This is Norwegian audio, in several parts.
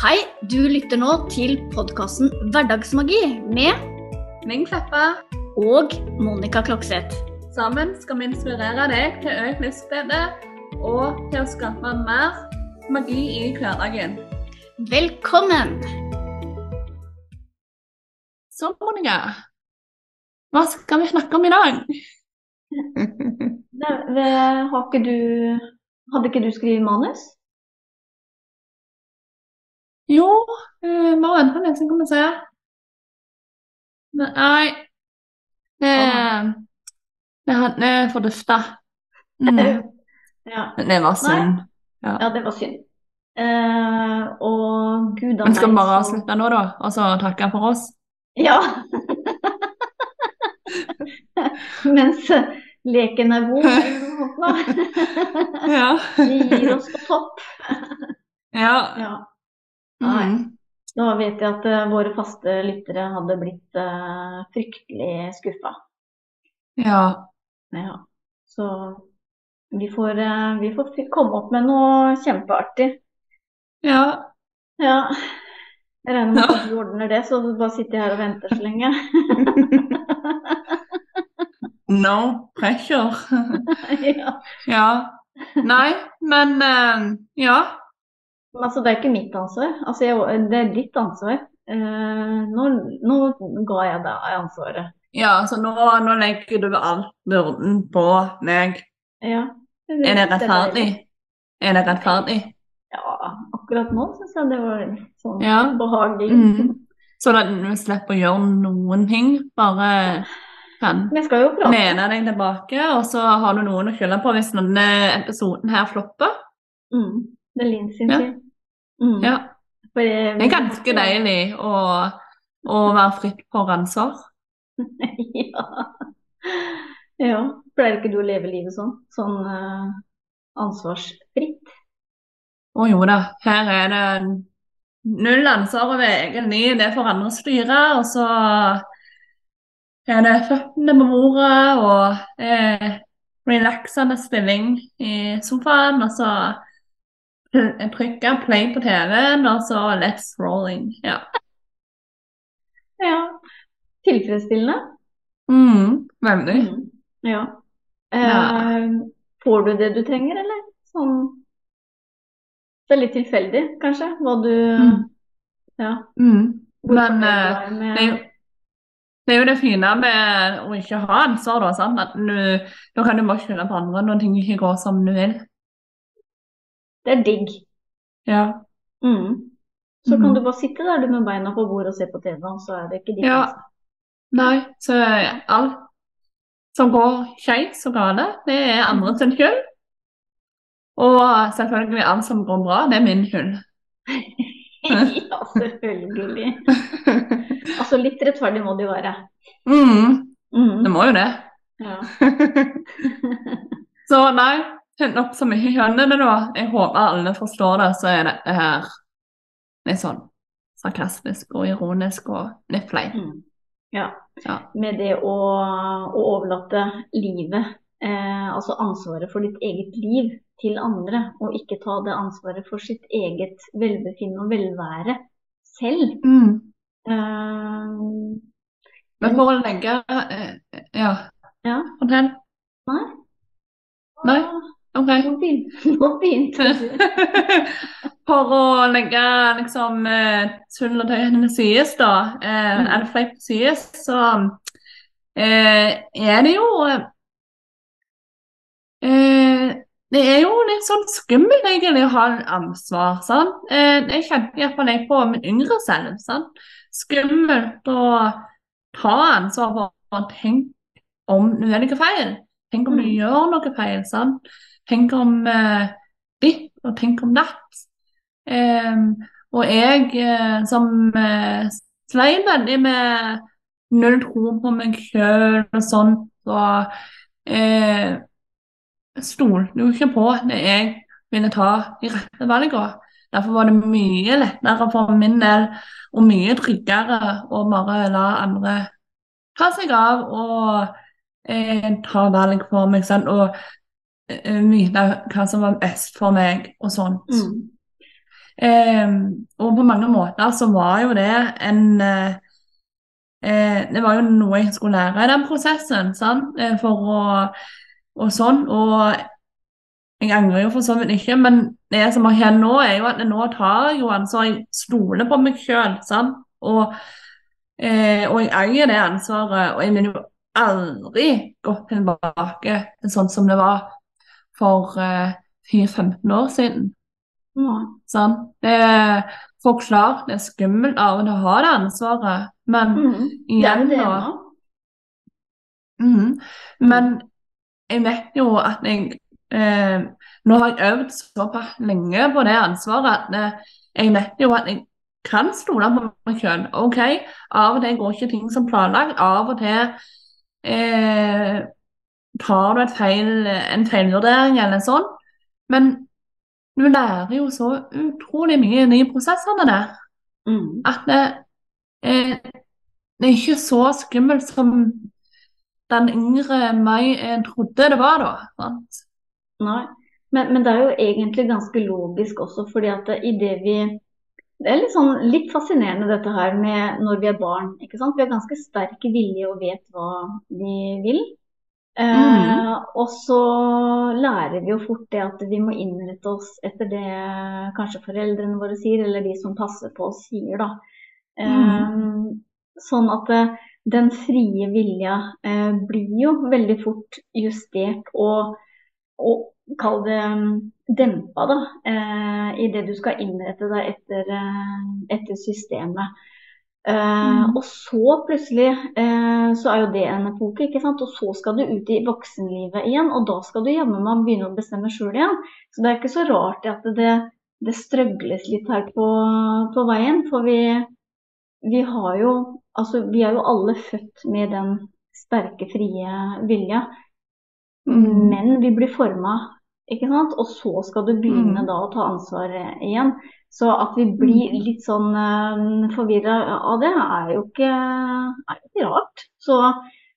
Hei, du lytter nå til podkasten Hverdagsmagi med Ming Kleppa. og Monica Klokseth. Sammen skal vi inspirere deg til økt livsglede og til å skape mer magi i hverdagen. Velkommen! Så, Monica, hva skal vi snakke om i dag? Det, har ikke du Hadde ikke du skrevet manus? Jo, eh, har litt, så kan vi se. Nei eh, Det hadde fordufta. Mm. Ja, Det var synd. ja det var synd. Eh, og gud Men skal vi bare avslutte nå, da? Og så takke for oss? Ja. Mens leken er god, eller noe sånt. Ja. Vi gir oss på topp. ja. Ja. Nei. Nå Da vet jeg at uh, våre faste lyttere hadde blitt uh, fryktelig skuffa. ja. Ja. Så vi får, uh, vi får komme opp med noe kjempeartig. Ja. Ja. Jeg regner med at du ordner det, så bare sitter her og venter så lenge. No pressure. ja. ja. Nei, men ja. Men Altså, det er ikke mitt ansvar. Altså, jeg, det er ditt ansvar. Eh, nå, nå ga jeg deg ansvaret. Ja, så nå, nå legger du all byrden på meg. Ja. Er det rettferdig? Er det rettferdig? Ja, akkurat nå syns jeg det var sånn Ja. behagelig. Mm. Så at du slipper å gjøre noen ting, bare kan lene deg tilbake, og så har du noen å skylde på hvis denne episoden her flopper. Mm. Det er Linn sin Ja. skyld. Mm. Ja. For jeg- Det er ganske deilig å, å være fritt for ansvar. ja. ja. Pleier ikke du å leve livet sånn? Sånn uh, ansvarsfritt? Å jo da, her er det null ansvar over egen liv, det får andre styre. Og så er det føttene på bordet og eh, relaxende stilling i sofaen. Og så pl- trykker play på TV-en, og så let's rolling. Ja. Ja. Tilfredsstillende? Mm, veldig. Mm. Ja. Eh, Får du det du trenger, eller? Sånn Det er litt tilfeldig, kanskje, hva du Mm. Ja. Mm. Men eh, det er, jo, det er jo det fine med å ikke ha ansvar, da. Sant? At nu, da kan du bare skylde på andre når ting ikke går som du vil. Det er digg. Ja. Mm. Så Mm. kan du bare sitte der du med beina på bordet og se på TV, så er det ikke ditt Ja. Nei, så alt som går skeis og gale, det er andre sin skyld. Og selvfølgelig alt som går bra, det er min skyld. ja, selvfølgelig. Altså, litt rettferdig må det jo være. mm, Mm. det må jo det. Ja. så nei, nok så mye skjønner det, da. Jeg håper alle forstår det, så er dette her litt sånn sarkastisk og ironisk og litt fleip. Mm. ja. Ja. Med det å, å overlate livet, eh, altså ansvaret for ditt eget liv, til andre, og ikke ta det ansvaret for sitt eget velbefinnende og velvære selv. Mm. Eh, Men for å legge eh, Ja, ja. fortell. Nei. Nei? OK. Nå begynte, nå begynte du. For å legge liksom eh, tull og tøy til sides, da, eh, Mm. eller fleip til sides, så eh, er det jo eh, Det er jo litt sånn skummelt egentlig å ha ansvar, sant? Eh, jeg kjente iallfall jeg på min yngre selv, sant? Skummelt å ta ansvar for å tenke om noe feil. Tenk om du Mm. gjør noe feil, sant? Tenk om eh, ditt, og tenk om datt. Eh, og jeg eh, som eh, sleit veldig med null tro på meg sjøl og sånt, og eh, stolte jo ikke på det jeg ville ta de rette valgene. Derfor var det mye lettere for min del, og mye tryggere, å bare la andre ta seg av og eh, ta valg for meg selv, og eh, vite hva som var best for meg og sånt. Mm. Eh, og på mange måter så var jo det en eh, eh, Det var jo noe jeg skulle lære i den prosessen, sant? Eh, for å og sånn. Og jeg angrer jo for så vidt ikke, men det som har skjedd nå, er jo at nå tar jeg jo ansvar. Jeg stoler på meg sjøl, sant. Og, eh, og jeg eier det ansvaret. Og jeg vil jo aldri gå tilbake til sånn som det var for uh, 4-15 år siden. Ja. Sånn. Det er forklart, det er skummelt av å ha det ansvaret, men Mm. Det er igjen det da nå. Mhm. Men jeg vet jo at jeg eh, Nå har jeg øvd såpass lenge på det ansvaret at eh, jeg vet jo at jeg kan stole på meg selv. OK, av og til går ikke ting som planlagt. Av og til eh, tar du feil, en feilvurdering eller sånn. Men du lærer jo så utrolig mye i de prosessene der Mm. at det, eh, det er ikke så skummelt som den yngre meg eh, trodde det var da. Sant? Nei. Men, men det er jo egentlig ganske logisk også, fordi at i det vi Det er litt sånn litt fascinerende dette her med når vi er barn. ikke sant? Vi har ganske sterk vilje og vet hva vi vil. Eh, Mhm. og så lærer vi jo fort det at vi må innrette oss etter det kanskje foreldrene våre sier, eller de som passer på oss sier, da. Eh, Sånn at eh, den frie vilja eh, blir jo veldig fort justert og, og kall det mm, dempa, da, eh, i det du skal innrette deg etter, eh, etter systemet. Eh, Mm. og så plutselig eh, så er jo det en epoke, ikke sant. Og så skal du ut i voksenlivet igjen, og da skal du jammen meg begynne å bestemme sjøl igjen. Så det er ikke så rart at det, det strøgles litt her på, på veien. For vi, vi har jo Altså, vi er jo alle født med den sterke, frie vilja. Mm. Men vi blir forma, ikke sant. Og så skal du begynne Mm. da å ta ansvar igjen. Så at vi blir Mm. litt sånn uh, forvirra av det, er jo ikke, er ikke rart. Så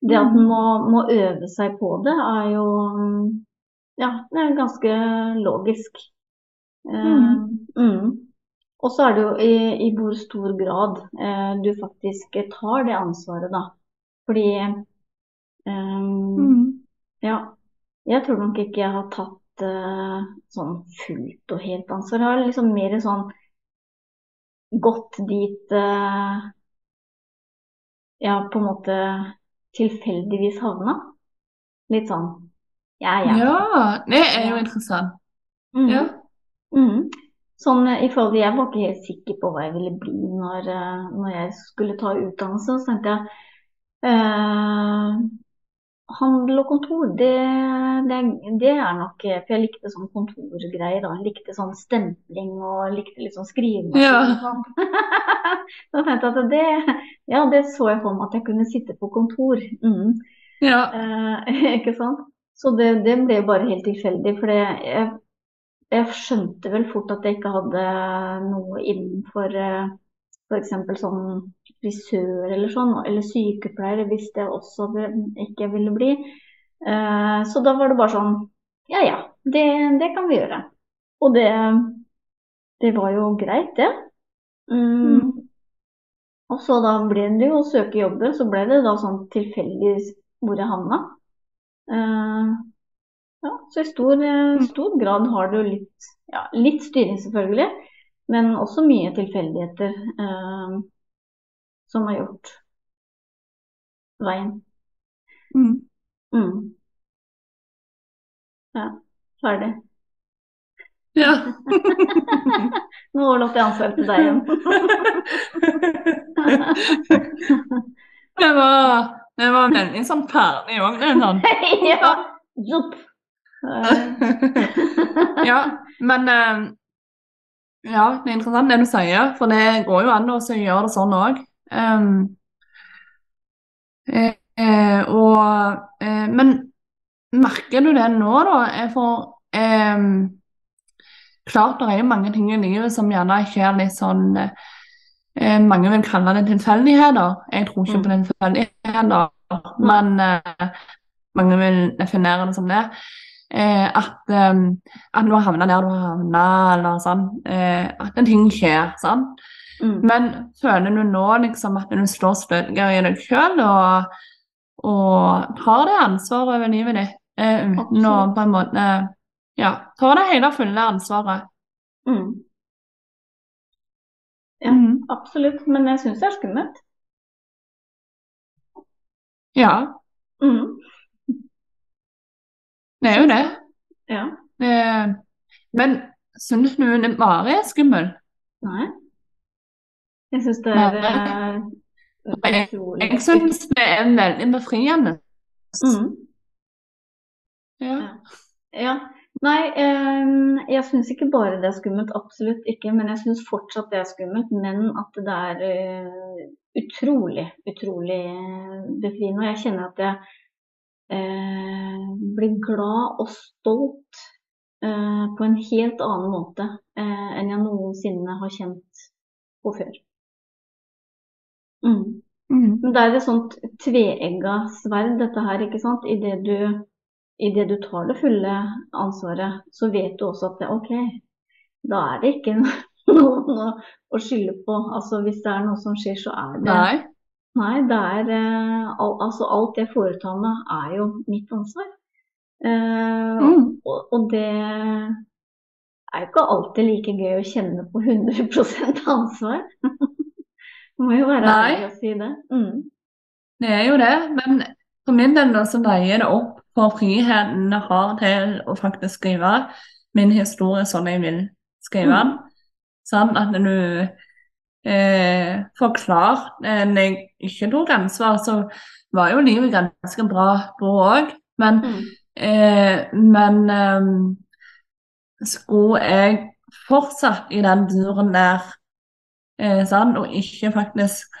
det at man må, må øve seg på det, er jo mm, Ja, det er ganske logisk. Uh, mm. Og så er det jo i, i hvor stor grad uh, du faktisk tar det ansvaret, da. Fordi um, Mm. ja, jeg tror nok ikke jeg har tatt eh, sånn fullt og helt ansvar. Jeg har liksom mer sånn gått dit eh, jeg på en måte tilfeldigvis havna. Litt sånn ja, ja. Ja, det er jo interessant. Mm. Ja. Mm. Sånn eh, i forhold til Jeg var ikke helt sikker på hva jeg ville bli når, eh, når jeg skulle ta utdannelse. Så tenkte jeg eh, handel og kontor, det, det, det er nok For jeg likte sånn kontorgreier. da. Jeg likte sånn stempling og likte litt sånn skriving. Ja. sånn. Så tenkte jeg at det, ja, det så jeg for meg at jeg kunne sitte på kontor. Mm. Ja. Eh, ikke sant? Så det, det ble bare helt tilfeldig, for jeg, jeg skjønte vel fort at jeg ikke hadde noe innenfor eh, f.eks. som frisør eller sånn, eller sykepleier, det jeg også ikke ville bli. Eh, så da var det bare sånn Ja ja, det, det kan vi gjøre. Og det, det var jo greit, det. Mm. Og så da ble det jo å søke jobber, så ble det da sånn tilfeldig hvor jeg havna. Eh, ja, så i stor, eh, stor grad har du litt, ja, litt styring selvfølgelig, men også mye tilfeldigheter eh, som har gjort veien. Mm. Mm. Ja, ferdig. Ja. Nå overlot jeg ansvaret til deg igjen. Det var, det var veldig sånn ferdig òg. Sånn. ja. Eh, Ja, men eh, Ja, det er interessant det du sier, for det går jo an å gjøre det sånn òg. og eh, Men merker du det nå, da? Eh, For eh, klart det er jo mange ting i livet som gjerne skjer litt sånn eh, Mange vil kalle det tilfeldigheter. Jeg tror ikke på tilfeldigheter, men eh, mange vil definere det som det. Eh, at, um, at du har havna der du har havna, eller sånn. Eh, at en ting skjer. sånn. Mm. Men føler du nå liksom at du slår stødigere i deg sjøl og, og tar det ansvaret over livet ditt eh, uten å på en måte ja, tar det hele fulle ansvaret? Mm. Ja. mm. Absolutt. Men jeg syns det er skummelt. Ja, Mm. Det er jo det. Ja. Eh, men syns du bare er skummel? Nei. Jeg syns det er Nei. eh, Jeg- Jeg syns det er veldig befriende. Mm. Ja. Ja. Nei, eh, jeg syns ikke bare det er skummelt, absolutt ikke. Men jeg syns fortsatt det er skummelt. Men at det er uh, utrolig, utrolig eh, befriende. Og jeg kjenner at jeg eh, blir glad og stolt eh, på en helt annen måte eh, enn jeg noensinne har kjent på før. Mm. Mhm. Men det er et sånt tveegga sverd, dette her, ikke sant. Du, i det du tar det fulle ansvaret, så vet du også at det, OK, da er det ikke noe å skylde på. Altså hvis det er noe som skjer, så er det Nei. Nei, det er eh, al Altså alt jeg foretar meg, er jo mitt ansvar. Eh, Mm. og, og det er jo ikke alltid like gøy å kjenne på 100% ansvar. Det må jo være ærlig å si det. Mm. Det er jo det, men for min del da, så veier det opp for friheten jeg har til å faktisk skrive min historie sånn jeg vil skrive den. Sånn at du eh, får eh, Når jeg ikke tok ansvar, så var jo livet ganske bra da òg. Men, Mm. eh, men eh, skulle jeg fortsatt i den duren der eh, sånn, og ikke faktisk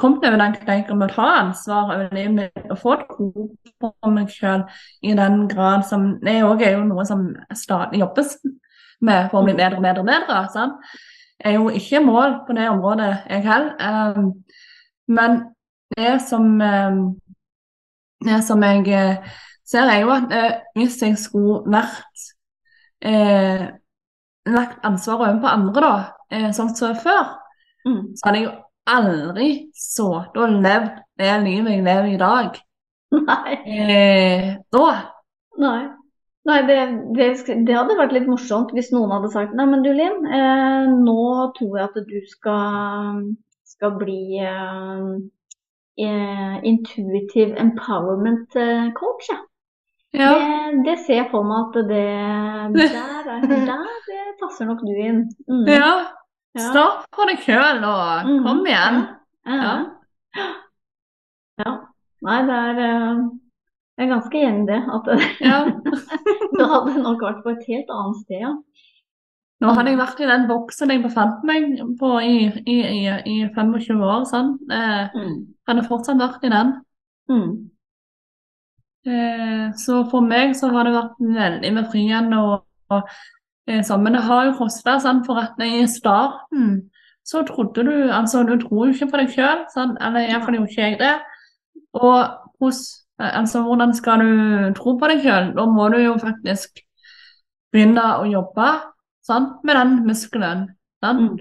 kommet over den kneika med å ta ansvar over livet mitt og få tro på meg selv i den grad som Det òg er jo noe som stadig jobbes med for å bli bedre og bedre og bedre. sant? Er jo ikke i mål på det området, jeg heller. Um, men det som, um, det som jeg eh, ser, er jo at eh, hvis jeg skulle vært eh, lagt ansvaret over på andre, da, eh, sånn som før, Mm. så hadde jeg jo aldri sittet og levd det livet jeg lever i dag. Nei. Eh, da. Nei. Nei det, det, det hadde vært litt morsomt hvis noen hadde sagt Nei, men du Linn, eh, nå tror jeg at du skal, skal bli eh, eh, intuitive empowerment eh, coach. Ja. Ja. Det, det ser jeg for meg at det Der, er, der det passer nok du inn. Mm. ja. stopp Start på deg sjøl og kom igjen. Ja. Ja. ja. Nei, det er eh, Jeg er ganske enig i det. At Ja. du hadde nok vært på et helt annet sted, ja. Nå hadde jeg vært i den boksen jeg befant meg på i, i, i, i 25 år. Sånn. Eh, Mm. hadde fortsatt vært i den. Mm. Eh, så for meg så har det vært veldig befriende. Eh, sånn. Men det har jo kosta, sånn, for at i starten så trodde du Altså, du tror jo ikke på deg sjøl, sånn, eller iallfall gjorde ikke jeg det. Og hos, eh, altså, hvordan skal du tro på deg sjøl? Da må du jo faktisk begynne å jobbe sant, med den muskelen. Mm.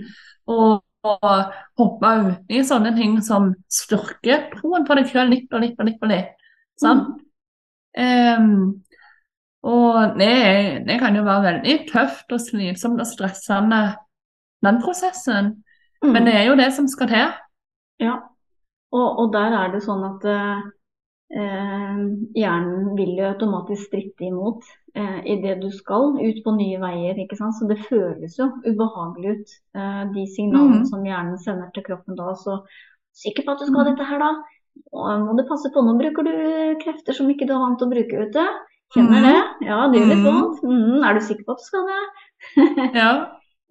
Og, og hoppe ut i sånne ting som styrker troen på deg sjøl litt og litt og litt. og litt. Sant? Ehm, og det, det kan jo være veldig tøft og slitsomt og stressende, den prosessen. Mm. Men det er jo det som skal til. Ja. Og, og der er det sånn at eh, eh, hjernen vil jo automatisk stritte imot eh, i det du skal ut på nye veier. ikke sant? Så det føles jo ubehagelig ut, eh, de signalene Mm. som hjernen sender til kroppen da. Så sikker på at du skal ha dette her, da. Og må du passe på, nå bruker du krefter som ikke du har vant å bruke, du. Kjenner Mhm. det? Ja, det gjør litt Mhm. vondt. Mm, Er du sikker på at du skal det? Ja.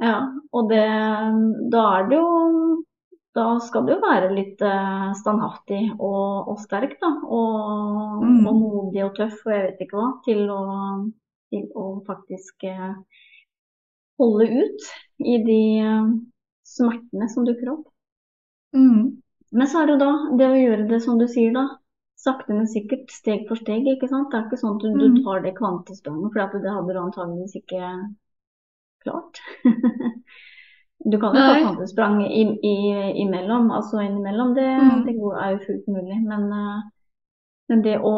Ja, og det, da er det jo Da skal du jo være litt eh, standhaftig og, og sterk, da. Og, Mm. og modig og tøff og jeg vet ikke hva. Til å, til å faktisk eh, holde ut i de eh, smertene som dukker opp. Mm. Men så er det da det å gjøre det som du sier, da. sakte, men sikkert, steg for steg, ikke sant. Det er ikke sånn at du, Mm. du tar det kvantespranget, for det hadde du antageligvis ikke klart. Du kan jo ta kvantesprang i, i, imellom, altså innimellom, det, Mm. det går- er jo fullt mulig. Men, eh, men det å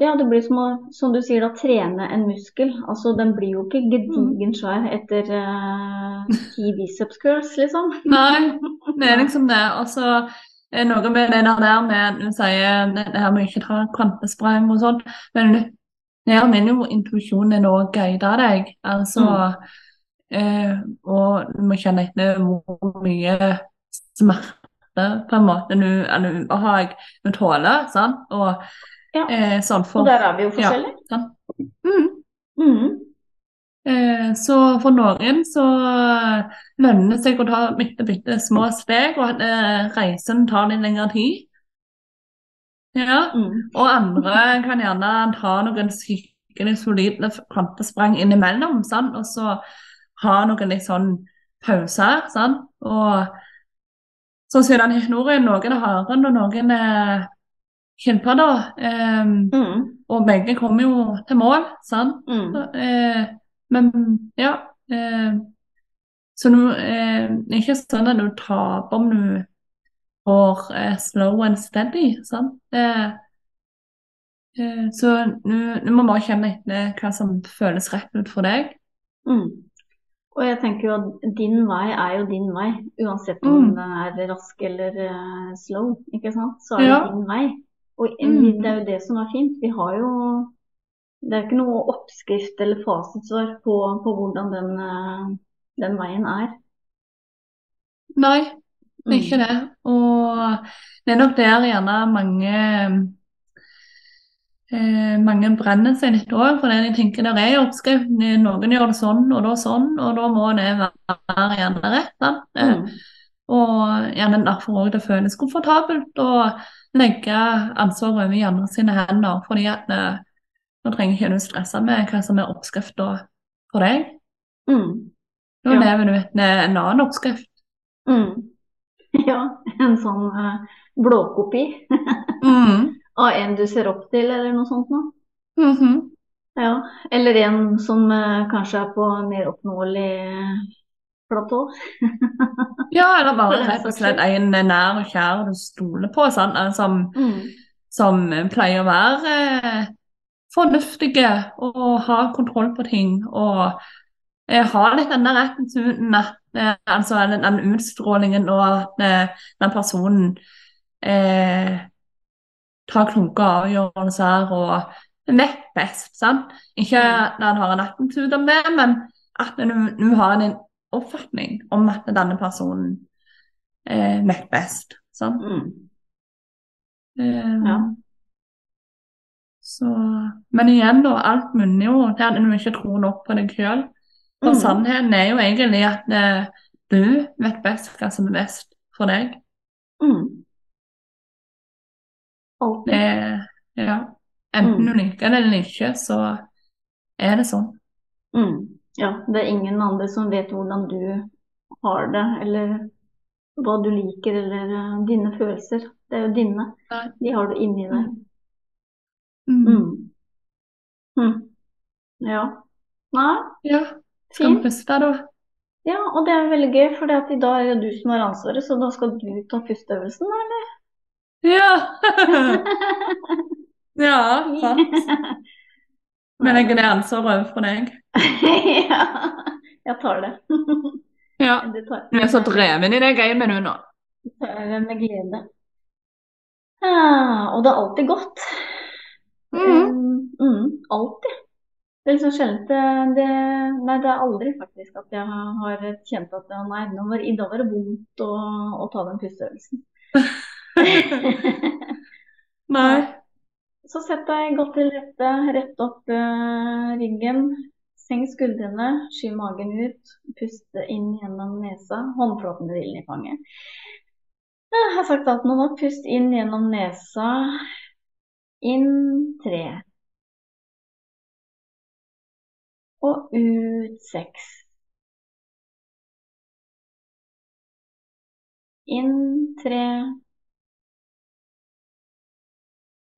Ja, det blir som å, som du sier, da, trene en muskel. Altså, den blir jo ikke gedigen svær etter uh, ti biceps curls, liksom. Nei, det er liksom det. Og så er noe med det der med Du sier det her med ikke ta kvantesprang og sånn, men jeg mener jo intuisjonen å guide deg. Altså eh, Og du må kjenne etter hvor mye smerte på en måte du, eller ubehag du tåler. sant? Og Ja. eh, sånn for Og der er vi jo Ja. forskjellige. sant? Mm. Mhm. Eh, Så for noen så lønner det seg å ta bitte, bitte små steg, og at eh, reisen tar litt lengre tid. Ja. Mm. Og andre kan gjerne ta noen skikkelig solide kvantesprang innimellom, sant? og så ha noen litt sånn pauser. Sant? Og sånn som i den historien, noen er haren, og noen er skilpadda. Um, Mm. og begge kommer jo til mål, sant? Mm. Uh, men ja Uh, Så nå eh, det er ikke sånn at du taper om du får eh, slow and steady. Sant? Eh, eh, så nå må bare kjenne etter hva som føles rett ut for deg. Mm. Og jeg tenker jo at din vei er jo din vei, uansett om Mm. den er rask eller uh, slow, ikke sant? Så er det Ja. din vei. Og Mm. det er jo det som er fint. Vi har jo Det er ikke noe oppskrift eller fasitsvar på, på hvordan den, eh, den veien er. Nei, det er Mm. ikke det. Og det er nok der gjerne mange eh, mange brenner seg litt òg, for jeg tenker der er oppskrift. Noen gjør det sånn, og da sånn, og da må det være gjerne rett. Eh, Mm. Og gjerne derfor òg det føles komfortabelt å legge ansvaret over i andre sine hender. fordi at eh, nå trenger ikke du stresse med hva som er oppskrifta for deg. Mm. Nå Ja. lever du med en annen oppskrift. Mm. Ja, en sånn uh, blåkopi Mm. Av en du ser opp til, eller noe sånt noe. Mhm. Ja, eller en som eh, kanskje er på mer oppnåelig eh, platå. Ja, eller bare rett og slett en nær og kjær du stoler på, sant? som, Mm. som pleier å være eh, fornuftige og ha kontroll på ting. Og har ha litt den der uten at, eh, altså den, den utstrålingen, og at den personen eh, tar kloke avgjørelser og vet best. sant? Ikke at han har en attitude om det, men at du har en oppfatning om at denne personen eh, vet best. sant? Mm. Eh, Ja. Så, men igjen, da, alt munner jo til at du ikke tror nok på deg sjøl. For Mm. sannheten er jo egentlig at eh, du vet best hva som er best for deg. Mm. Det, ja. Enten Mm. du liker det eller ikke, så er det sånn. Mm. Ja, det er ingen andre som vet hvordan du har det, eller hva du liker, eller eh, dine følelser. Det er jo dine. De har du inni deg. Mm. Mm. Mm. Ja. Nei, Ja, skal vi puste, da? Ja, og det er veldig gøy, for i dag er det du som har ansvaret, så da skal du ta pusteøvelsen, eller? Ja! ja, sant. Men jeg er ansvaret overfor deg. ja, jeg tar det. Ja. Du er så dreven i det gamet du nå. med glede. Ah, og det er alltid godt. Mhm. Um, mm, alltid. Det er liksom sjelden det, Nei, det er aldri faktisk at jeg har kjent at nei, i dag var det vondt å, å ta den pusteøvelsen. Nei. Så sett deg godt til rette, rett opp uh, ryggen. Senk skuldrene, skyv magen ut. Puste inn gjennom nesa. Håndflatene hviler i fanget. Jeg har sagt alt nå. nå. Pust inn gjennom nesa. Inn tre. Og ut seks. Inn tre.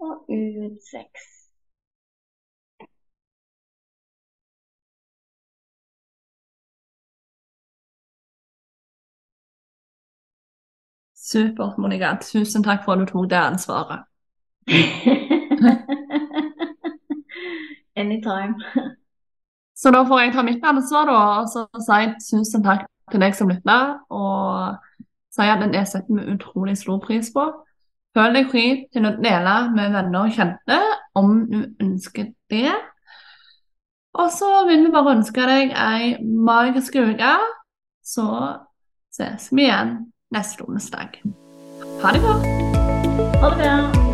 Og ut seks. Supert, Monica. Tusen takk for at du tok det ansvaret. Anytime. Så da får jeg ta mitt ansvar, da, og så si tusen takk til deg som lytter, og si at den er sett vi utrolig stor pris på. Føl deg fri til å dele med venner og kjente om du ønsker det. Og så vil vi bare ønske deg ei magisk uke. Så ses vi igjen neste onsdag. Ha det godt. Ha det bra.